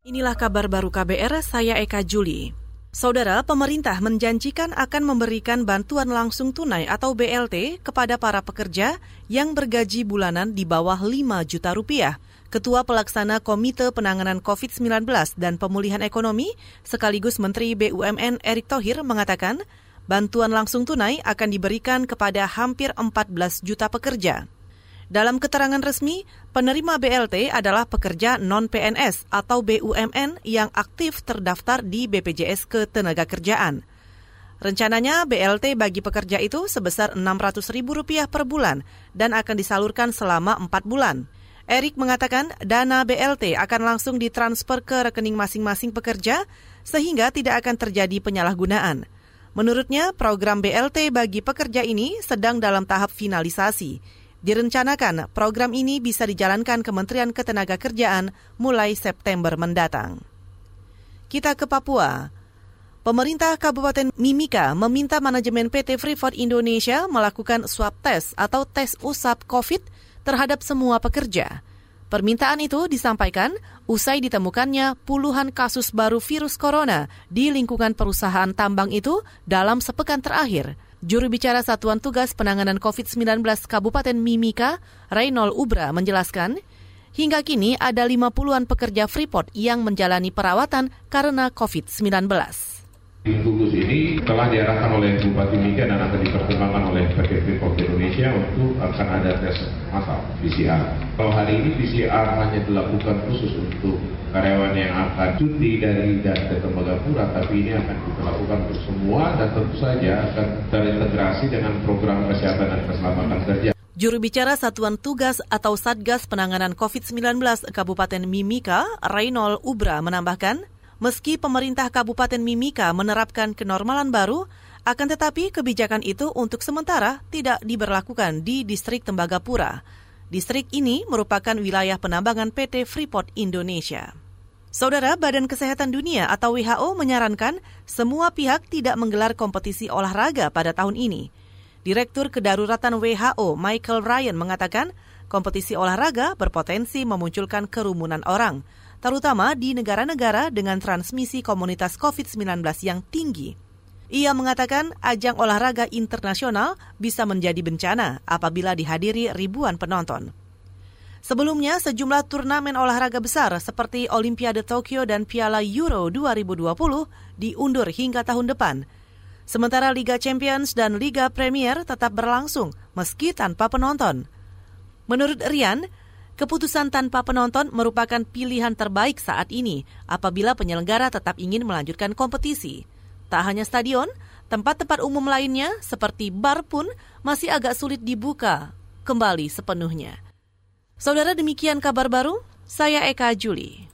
Inilah kabar baru KBR, saya Eka Juli. Saudara, pemerintah menjanjikan akan memberikan bantuan langsung tunai atau BLT kepada para pekerja yang bergaji bulanan di bawah 5 juta rupiah. Ketua Pelaksana Komite Penanganan COVID-19 dan Pemulihan Ekonomi sekaligus Menteri BUMN Erick Thohir mengatakan bantuan langsung tunai akan diberikan kepada hampir 14 juta pekerja. Dalam keterangan resmi, penerima BLT adalah pekerja non-PNS atau BUMN yang aktif terdaftar di BPJS Ketenagakerjaan. Rencananya BLT bagi pekerja itu sebesar Rp600.000 per bulan dan akan disalurkan selama 4 bulan. Erik mengatakan dana BLT akan langsung ditransfer ke rekening masing-masing pekerja sehingga tidak akan terjadi penyalahgunaan. Menurutnya, program BLT bagi pekerja ini sedang dalam tahap finalisasi Direncanakan program ini bisa dijalankan Kementerian Ketenagakerjaan mulai September mendatang. Kita ke Papua. Pemerintah Kabupaten Mimika meminta manajemen PT Freeport Indonesia melakukan swab test atau tes usap COVID terhadap semua pekerja. Permintaan itu disampaikan usai ditemukannya puluhan kasus baru virus corona di lingkungan perusahaan tambang itu dalam sepekan terakhir. Juru bicara Satuan Tugas Penanganan COVID-19 Kabupaten Mimika, Reynol Ubra, menjelaskan, hingga kini ada 50-an pekerja Freeport yang menjalani perawatan karena COVID-19. Tugas ini telah diarahkan oleh Bupati Mika dan akan dipertimbangkan oleh PT Freeport Indonesia untuk akan ada tes massal PCR. Kalau hari ini PCR hanya dilakukan khusus untuk karyawan yang akan cuti dari dan ke Tembagapura, tapi ini akan kita lakukan untuk semua dan tentu saja akan terintegrasi dengan program kesehatan dan keselamatan kerja. Juru bicara Satuan Tugas atau Satgas Penanganan COVID-19 Kabupaten Mimika, Reynol Ubra menambahkan, Meski pemerintah Kabupaten Mimika menerapkan kenormalan baru, akan tetapi kebijakan itu untuk sementara tidak diberlakukan di distrik Tembagapura. Distrik ini merupakan wilayah penambangan PT Freeport Indonesia. Saudara Badan Kesehatan Dunia atau WHO menyarankan semua pihak tidak menggelar kompetisi olahraga pada tahun ini. Direktur Kedaruratan WHO Michael Ryan mengatakan kompetisi olahraga berpotensi memunculkan kerumunan orang terutama di negara-negara dengan transmisi komunitas COVID-19 yang tinggi. Ia mengatakan ajang olahraga internasional bisa menjadi bencana apabila dihadiri ribuan penonton. Sebelumnya, sejumlah turnamen olahraga besar seperti Olimpiade Tokyo dan Piala Euro 2020 diundur hingga tahun depan. Sementara Liga Champions dan Liga Premier tetap berlangsung meski tanpa penonton. Menurut Rian, Keputusan tanpa penonton merupakan pilihan terbaik saat ini apabila penyelenggara tetap ingin melanjutkan kompetisi. Tak hanya stadion, tempat-tempat umum lainnya seperti bar pun masih agak sulit dibuka kembali sepenuhnya. Saudara demikian kabar baru, saya Eka Juli.